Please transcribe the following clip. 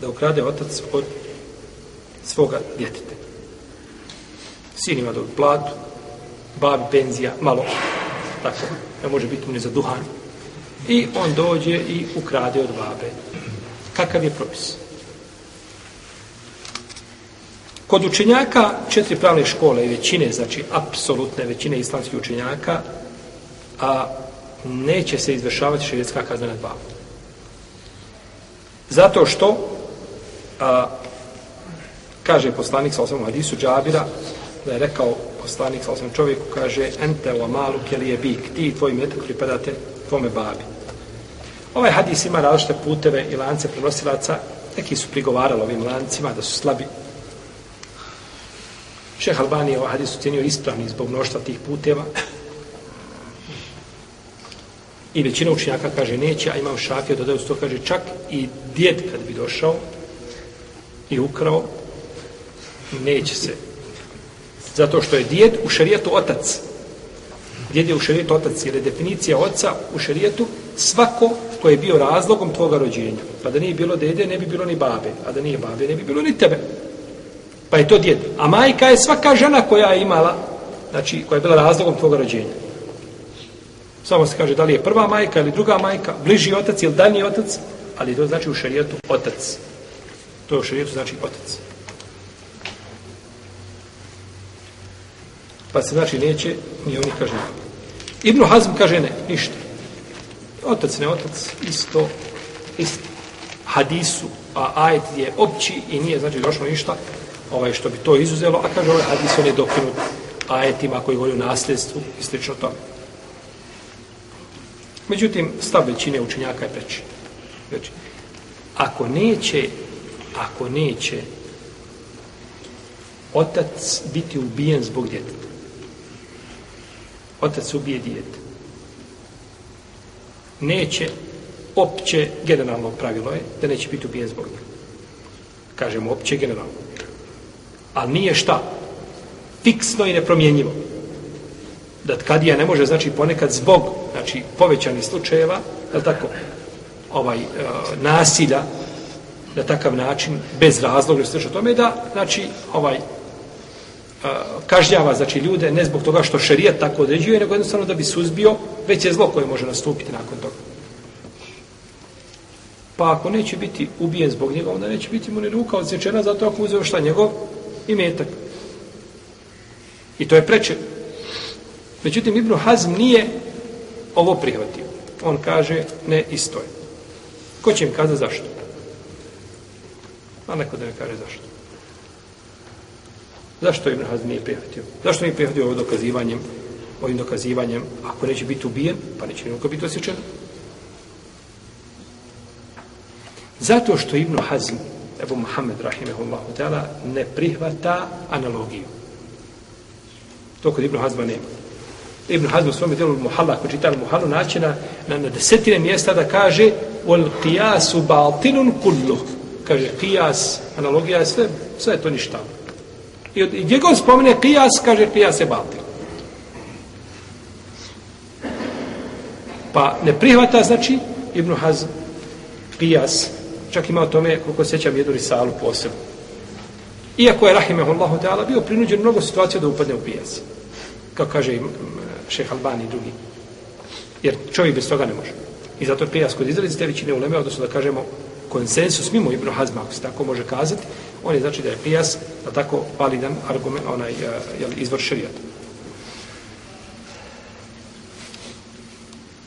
da ukrade otac od svoga djeteta. Sin ima dobu platu, babi penzija, malo, tako, ne može biti mu ni za duhan. I on dođe i ukrade od babe. Kakav je propis? Kod učenjaka četiri pravne škole i većine, znači apsolutne većine islamskih učenjaka, a neće se izvršavati šeljetska kazna nad babom. Zato što a, kaže poslanik sa osam hadisu Džabira, da je rekao poslanik sa osam čovjeku, kaže, ente o malu keli je bik, ti i tvoj metak pripadate tvome babi. Ovaj hadis ima različite puteve i lance prenosilaca, neki su prigovarali ovim lancima da su slabi. Šeh Albani je ovaj hadis ucenio ispravni zbog mnoštva tih puteva. I većina učinjaka kaže neće, a imam šafija dodaju to kaže čak i djed kad bi došao, i ukrao, neće se. Zato što je djed u šarijetu otac. Djed je u šarijetu otac, jer je definicija oca u šarijetu svako ko je bio razlogom tvoga rođenja. Pa da nije bilo dede, ne bi bilo ni babe. A da nije babe, ne bi bilo ni tebe. Pa je to djed. A majka je svaka žena koja je imala, znači koja je bila razlogom tvoga rođenja. Samo se kaže da li je prva majka ili druga majka, bliži otac ili dalji otac, ali to znači u šarijetu otac. Otac. To je u šarijetu znači otac. Pa se znači neće, ni oni kaže. Ibn Hazm kaže ne, ništa. Otac ne otac, isto, isto. Hadisu, a ajet je opći i nije znači došlo ništa ovaj, što bi to izuzelo, a kaže ovaj hadis on je dokinut ajetima koji govori o nasljedstvu i sl. tome. Međutim, stav većine učenjaka je preći. Znači, ako neće ako neće otac biti ubijen zbog djeteta. Otac ubije djete. Neće opće generalno pravilo je da neće biti ubijen zbog njega. Kažemo opće generalno. Ali nije šta? Fiksno i nepromjenjivo. Da kad ja ne može, znači ponekad zbog, znači povećani slučajeva, je tako, ovaj, e, nasilja, na takav način, bez razloga, sve što tome da, znači, ovaj, kažnjava znači ljude ne zbog toga što šerijat tako određuje nego jednostavno da bi suzbio već je zlo koje može nastupiti nakon toga pa ako neće biti ubijen zbog njega onda neće biti mu ni ruka odsječena zato ako uzeo šta njegov i metak i to je preče međutim Ibn Hazm nije ovo prihvatio on kaže ne isto je ko će im kazati zašto A neko da mi kaže zašto. Zašto Ibn Hazm nije prihvatio? Zašto nije prihvatio ovo dokazivanjem, ovim dokazivanjem, ako neće biti ubijen, pa neće nikoga biti osjećan? Zato što Ibn Hazm, Ebu Muhammed, rahimehullahu ta'ala, ne prihvata analogiju. To kod Ibn Hazma nema. Ibn Hazm u svom djelu Muhalla, ako čitali Muhallu, naće na, na, na desetine mjesta da kaže, وَلْقِيَاسُ بَعْتِنُنْ كُلُّهُ kaže kijas, analogija je sve, sve je to ništa. I, od, i gdje god spomene kijas, kaže kijas je batil. Pa ne prihvata, znači, Ibn Hazm kijas, čak ima o tome, koliko sećam, jednu risalu posebu. Iako je Rahimehullahu ta'ala bio prinuđen mnogo situacija da upadne u kijas. Kao kaže im šeha Albani i drugi. Jer čovjek bez toga ne može. I zato kijas kod izrazite većine uleme, odnosno da kažemo konsensus mimo Ibnu Hazma, ako se tako može kazati, on je znači da je prijas, da tako validan argument, onaj, eh, jel, izvor širijata.